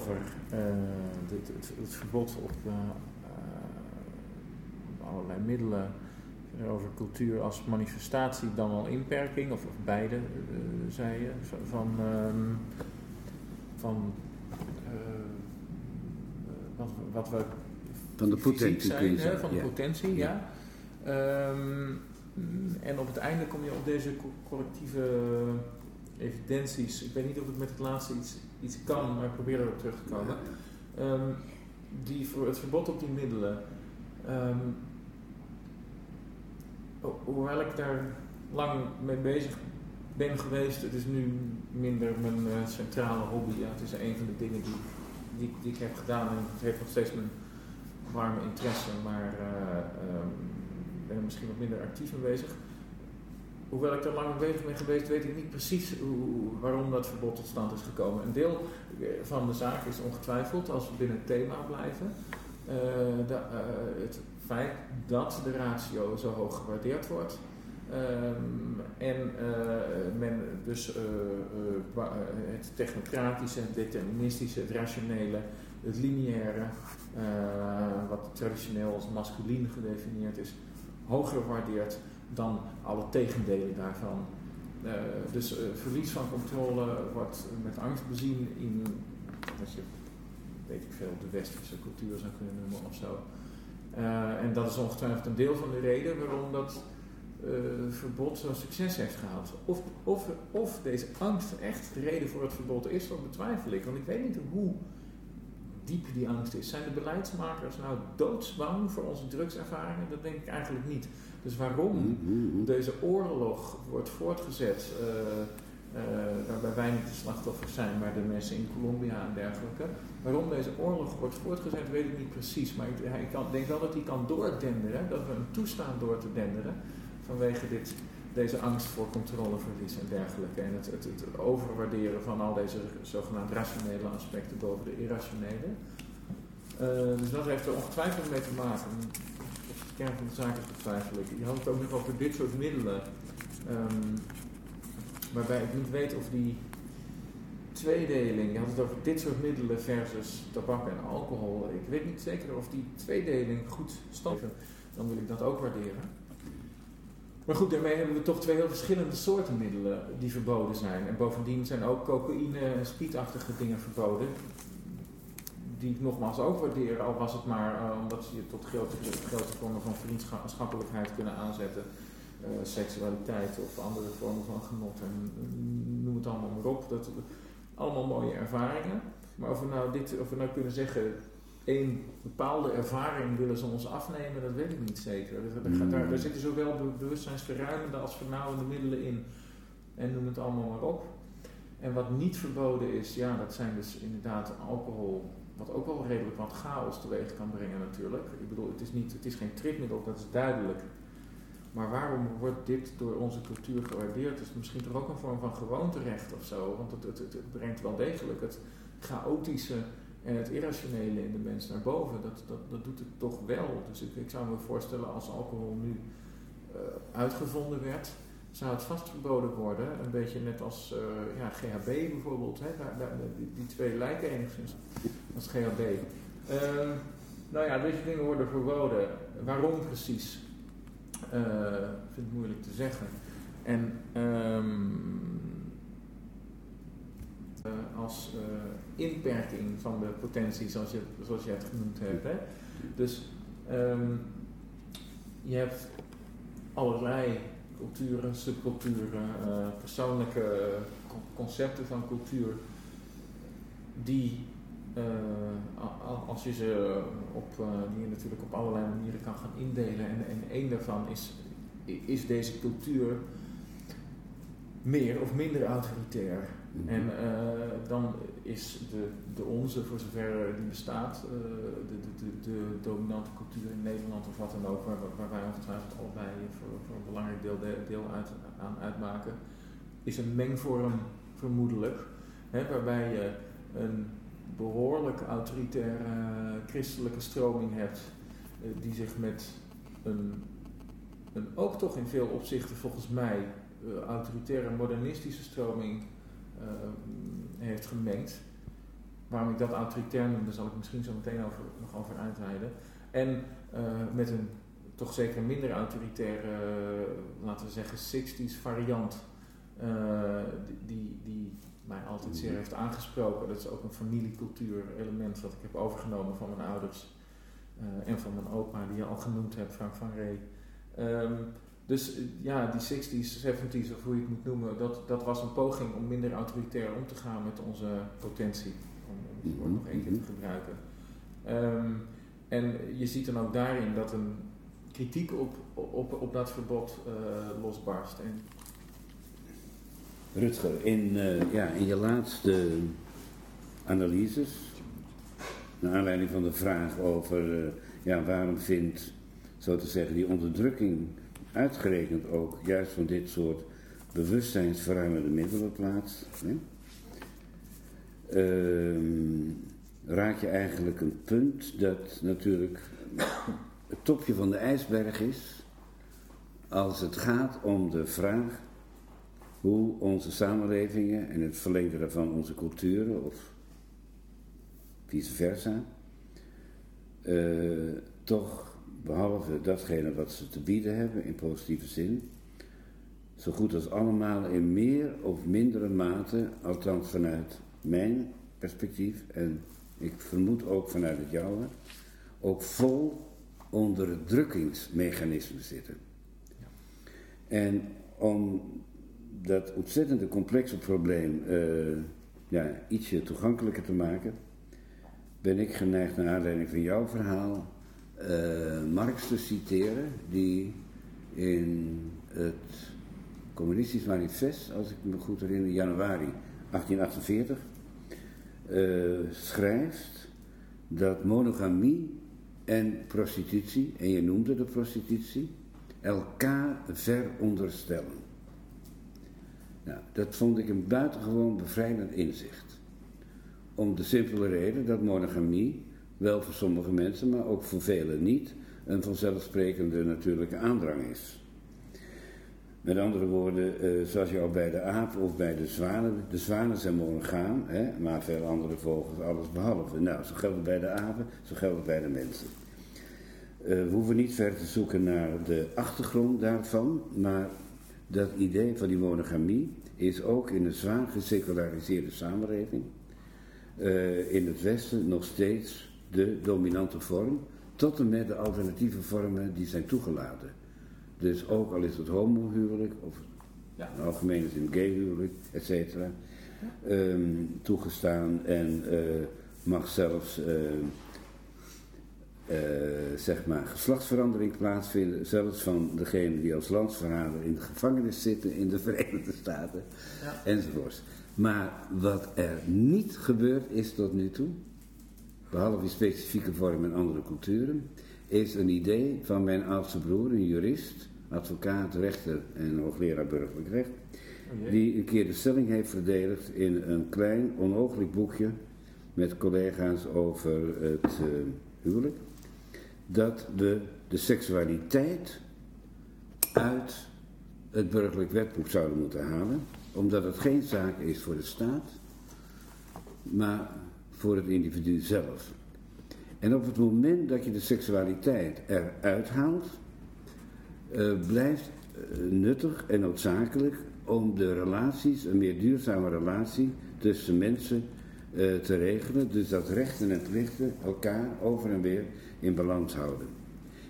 B: over uh, het, het, verbod op uh, allerlei middelen, over cultuur als manifestatie, dan al inperking, of, of beide, zei je, van, um, van wat, wat we.
A: Van de potentie
B: zijn, Van de potentie, ja. ja. Um, en op het einde kom je op deze collectieve evidenties. Ik weet niet of ik met het laatste iets, iets kan, maar ik probeer erop terug te komen. Um, die voor het verbod op die middelen. Um, hoewel ik daar lang mee bezig ben geweest, het is nu minder mijn uh, centrale hobby. Ja. Het is een van de dingen die, die, die, ik heb gedaan en het heeft nog steeds mijn warme interesse, maar uh, um, ben er misschien wat minder actief mee bezig hoewel ik er lang mee bezig ben geweest, weet ik niet precies waarom dat verbod tot stand is gekomen. Een deel eh, van de zaak is ongetwijfeld, als we binnen het thema blijven, de, uh, het feit dat de ratio zo hoog gewaardeerd wordt. Um, en men dus het technocratische, het deterministische, het rationele, het lineaire, wat traditioneel als masculien gedefinieerd is, hoger waardeert dan alle tegendelen daarvan. Uh, dus uh, verlies van controle wordt met angst bezien in, wat je, weet ik veel, de westerse cultuur zou kunnen noemen of zo. Uh, en dat is ongetwijfeld een deel van de reden waarom dat verbod zo'n succes heeft gehad. Of, of, of deze angst echt de reden voor het verbod is, dat betwijfel ik. Want ik weet niet hoe diep die angst is. Zijn de beleidsmakers nou doodsbang voor onze drugservaringen? Dat denk ik eigenlijk niet. Dus waarom mm-hmm. deze oorlog wordt voortgezet, uh, uh, waarbij wij niet de slachtoffers zijn, maar de mensen in Colombia en dergelijke. Waarom deze oorlog wordt voortgezet, weet ik niet precies. Maar ik, ik kan, denk wel dat hij kan doordenderen, dat we hem toestaan door te denderen vanwege dit, deze angst voor controleverlies en dergelijke. En het, het, het overwaarderen van al deze zogenaamd rationele aspecten boven de irrationele. dus dat heeft er ongetwijfeld mee te maken. Of de kern van de zaak is betwijfel ik. Je had het ook nog over dit soort middelen. Um, waarbij ik niet weet of die tweedeling, je had het over dit soort middelen versus tabak en alcohol. Ik weet niet zeker of die tweedeling goed stand Dan wil ik dat ook waarderen. Maar goed, daarmee hebben we toch twee heel verschillende soorten middelen die verboden zijn. En bovendien zijn ook cocaïne en speedachtige dingen verboden. Die ik nogmaals ook waardeer, al was het maar uh, omdat ze je tot grote, grote vormen van vriendschappelijkheid kunnen aanzetten. Uh, seksualiteit of andere vormen van genot en noem het allemaal maar op. Dat, allemaal mooie ervaringen. Maar of we nou, dit, of we nou kunnen zeggen, één bepaalde ervaring willen ze ons afnemen, dat weet ik niet zeker. Daar, daar, daar, daar zitten zowel bewustzijnsverruimende als vernauwende middelen in. En noem het allemaal maar op. En wat niet verboden is, ja, dat zijn dus inderdaad alcohol, wat ook wel redelijk wat chaos teweeg kan brengen natuurlijk. Ik bedoel, het is, niet, het is geen tripmiddel, dat is duidelijk. Maar waarom wordt dit door onze cultuur gewaardeerd? Het is misschien toch ook een vorm van gewoonterecht of zo. Want het, het, het, brengt wel degelijk het chaotische en het irrationele in de mens naar boven. Dat, dat, dat doet het toch wel. Dus ik, ik zou me voorstellen als alcohol nu uh, uitgevonden werd, zou het vast verboden worden. Een beetje net als uh, ja, GHB bijvoorbeeld. Hè? Daar, die, twee lijken enigszins als GHB. Ehm, nou ja, deze dingen worden verboden. Waarom precies? Uh, ik vind het moeilijk te zeggen. En um, uh, als uh, inperking van de potentie, zoals je, zoals het genoemd hebt. Dus um, je hebt allerlei culturen, subculturen, persoonlijke concepten van cultuur die als je ze op, die je natuurlijk op allerlei manieren kan gaan indelen. En, en één daarvan is, is deze cultuur meer of minder autoritair. Mhm. En uh, dan is de, onze, voor zover die bestaat, de, de, dominante cultuur in Nederland of wat dan ook, waar, waar wij ongetwijfeld allebei voor, voor een belangrijk deel, deel aan uitmaken, is een mengvorm vermoedelijk. Waarbij je een behoorlijk autoritaire christelijke stroming hebt, die zich met een, een ook toch in veel opzichten volgens mij autoritaire modernistische stroming heeft gemengd. Waarom ik dat autoritair noem, daar zal ik misschien zo meteen over, nog over uitweiden. En met een toch zeker minder autoritaire, laten we zeggen, 60s variant, die, die mij altijd zeer heeft aangesproken. Dat is ook een familiecultuur element wat ik heb overgenomen van mijn ouders en van mijn opa, die je al genoemd hebt, Frank van Ree. Um, dus eh, ja, die 60s, 70s of hoe je het moet noemen, dat, dat was een poging om minder autoritair om te gaan met onze potentie, om, om het woord nog één keer te gebruiken. Um, en je ziet dan ook daarin dat een kritiek op, op, op dat verbod uh, losbarst. En
A: Rutger, in, uh, ja, in je laatste analyses, naar aanleiding van de vraag over uh, ja, waarom vindt, zo te zeggen, die onderdrukking uitgerekend ook juist van dit soort bewustzijnsverruimende middelen plaats, hè? Uh, raak je eigenlijk een punt dat natuurlijk het topje van de ijsberg is als het gaat om de vraag hoe onze samenlevingen en het verlengde daarvan onze culturen of vice versa, uh, toch behalve datgene wat ze te bieden hebben in positieve zin, zo goed als allemaal in meer of mindere mate, althans vanuit mijn perspectief en ik vermoed ook vanuit het jouwe, ook vol onderdrukkingsmechanismen zitten. En om dat ontzettende complexe probleem uh, ja, ietsje toegankelijker te maken, ben ik geneigd naar aanleiding van jouw verhaal Marx te citeren, die in het Communistisch Manifest, als ik me goed herinner, januari 1848, uh, eh, schrijft dat monogamie en prostitutie, en je noemde de prostitutie, elkaar veronderstellen. Nou, dat vond ik een buitengewoon bevrijdend inzicht. Om de simpele reden dat monogamie wel voor sommige mensen, maar ook voor velen niet, een vanzelfsprekende natuurlijke aandrang is. Met andere woorden, eh, zoals je al bij de aap of bij de zwanen, de zwanen zijn monogaam, maar veel andere vogels alles behalve. Nou, zo geldt het bij de apen, zo geldt het bij de mensen. Uh, we hoeven niet ver te zoeken naar de achtergrond daarvan, maar dat idee van die monogamie is ook in een zwaar geseculariseerde samenleving uh, in het Westen nog steeds de dominante vorm, tot en met de alternatieve vormen die zijn toegelaten. Dus ook al is het homohuwelijk, of ja. in algemene zin gayhuwelijk, et cetera, um, toegestaan en uh, mag zelfs uh, uh, zeg maar geslachtsverandering plaatsvinden, zelfs van degene die als landsverrader in de gevangenis zitten in de Verenigde Staten, ja. enzovoorts. Maar wat er niet gebeurd is tot nu toe, behalve in specifieke vormen en andere culturen, is een idee van mijn oudste broer, een jurist, advocaat, rechter en hoogleraar burgerlijk recht, oh die een keer de stelling heeft verdedigd in een klein, onogelijk boekje met collega's over het uh, huwelijk, dat we de seksualiteit uit het burgerlijk wetboek zouden moeten halen, omdat het geen zaak is voor de staat, maar voor het individu zelf. En op het moment dat je de seksualiteit eruit haalt, uh, blijft uh, nuttig en noodzakelijk om de relaties, een meer duurzame relatie tussen mensen uh, te regelen. Dus dat rechten en plichten elkaar over en weer in balans houden.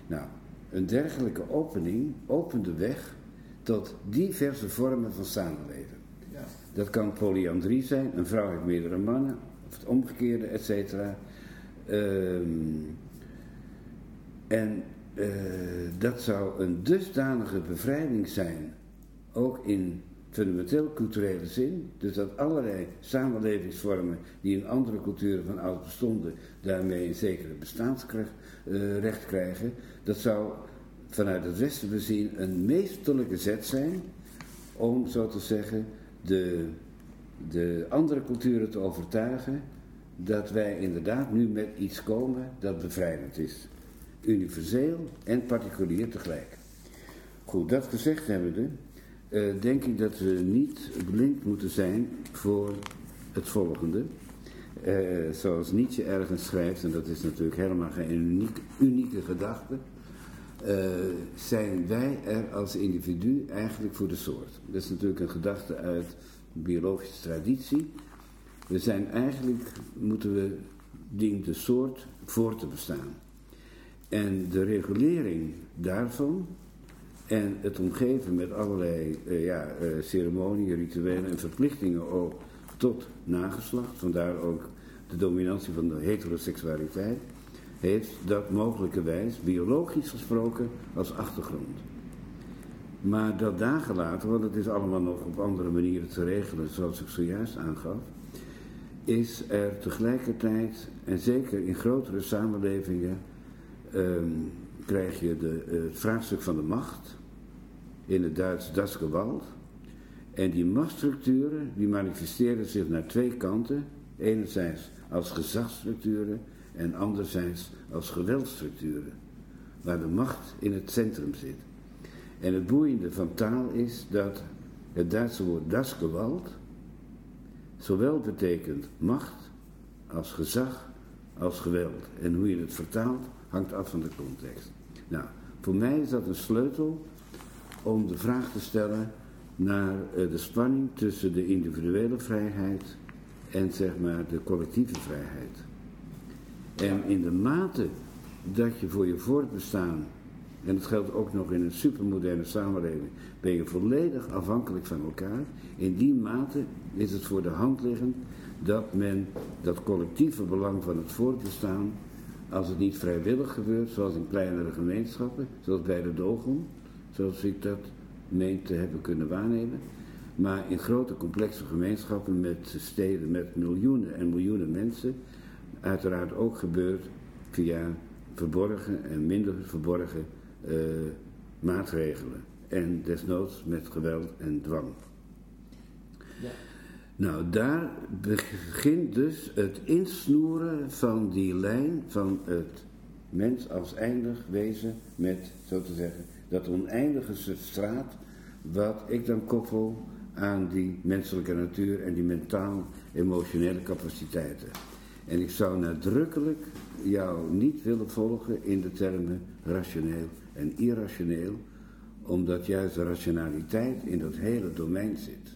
A: Nou, een dergelijke opening opent de weg tot diverse vormen van samenleven. Ja. Dat kan polyandrie zijn, een vrouw heeft meerdere mannen, of het omgekeerde, et cetera. Um, en uh, dat zou een dusdanige bevrijding zijn, ook in fundamenteel culturele zin, dus dat allerlei samenlevingsvormen die in andere culturen van oud bestonden, daarmee een zekere bestaansrecht uh, krijgen, dat zou vanuit het Westen bezien een meesterlijke zet zijn om, zo te zeggen, de, de andere culturen te overtuigen dat wij inderdaad nu met iets komen dat bevrijdend is universeel en particulier tegelijk. Goed, dat gezegd hebbende, uh, denk ik dat we niet blind moeten zijn voor het volgende. Uh, zoals Nietzsche ergens schrijft, en dat is natuurlijk helemaal geen unieke, unieke gedachte, uh, zijn wij er als individu eigenlijk voor de soort. Dat is natuurlijk een gedachte uit biologische traditie. We zijn eigenlijk, moeten we, dient de soort voor te bestaan. En de regulering daarvan en het omgeven met allerlei uh, ja, uh, ceremonieën, rituelen en verplichtingen ook tot nageslacht, vandaar ook de dominantie van de heteroseksualiteit, heeft dat mogelijkerwijs, biologisch gesproken, als achtergrond. Maar dat daargelaten, want het is allemaal nog op andere manieren te regelen, zoals ik zojuist aangaf, is er tegelijkertijd, en zeker in grotere samenlevingen, um, krijg je de, uh, het vraagstuk van de macht in het Duits das Gewalt. En die machtsstructuren die manifesteren zich naar twee kanten. Enerzijds als gezagsstructuren en anderzijds als geweldstructuren. Waar de macht in het centrum zit. En het boeiende van taal is dat het Duitse woord das Gewalt zowel betekent macht als gezag als geweld. En hoe je het vertaalt hangt af van de context. Nou, voor mij is dat een sleutel om de vraag te stellen naar uh, de spanning tussen de individuele vrijheid en zeg maar de collectieve vrijheid. En in de mate dat je voor je voortbestaan, en dat geldt ook nog in een supermoderne samenleving, ben je volledig afhankelijk van elkaar. In die mate is het voor de hand liggend dat men dat collectieve belang van het voortbestaan als het niet vrijwillig gebeurt, zoals in kleinere gemeenschappen, zoals bij de Dogon, zoals ik dat meen te hebben kunnen waarnemen. Maar in grote complexe gemeenschappen met steden met miljoenen en miljoenen mensen, uiteraard ook gebeurt via verborgen en minder verborgen uh, maatregelen. En desnoods met geweld en dwang. Ja. Nou, daar begint dus het insnoeren van die lijn van het mens als eindig wezen met, zo te zeggen, dat oneindige substraat wat ik dan koppel aan die menselijke natuur en die mentaal-emotionele capaciteiten. En ik zou nadrukkelijk jou niet willen volgen in de termen rationeel en irrationeel, omdat juist de rationaliteit in dat hele domein zit.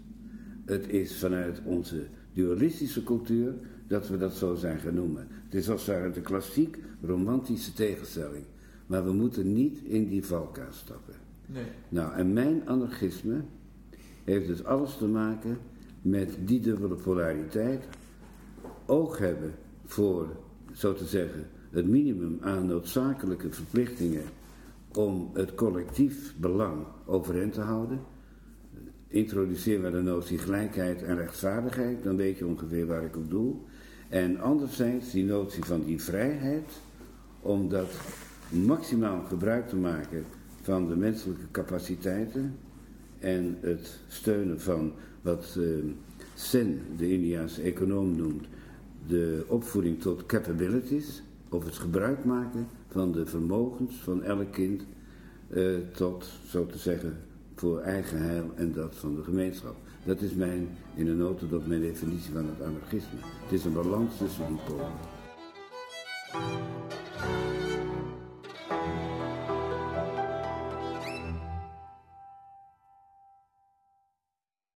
A: Het is vanuit onze dualistische cultuur dat we dat zo zijn gaan noemen. Het is als het de klassiek romantische tegenstelling. Maar we moeten niet in die valkuil stappen.
B: Nee.
A: Nou, en mijn anarchisme heeft dus alles te maken met die dubbele polariteit. Oog hebben voor, zo te zeggen, het minimum aan noodzakelijke verplichtingen om het collectief belang overeind te houden. Introduceer we de notie gelijkheid en rechtvaardigheid, dan weet je ongeveer waar ik op doel. En anderzijds die notie van die vrijheid, om dat maximaal gebruik te maken van de menselijke capaciteiten en het steunen van wat uh, Sen, de Indiaanse econoom, noemt de opvoeding tot capabilities, of het gebruik maken van de vermogens van elk kind uh, tot, zo te zeggen, voor eigen heil en dat van de gemeenschap. Dat is mijn, in een notendop mijn definitie van het anarchisme. Het is een balans tussen die polen.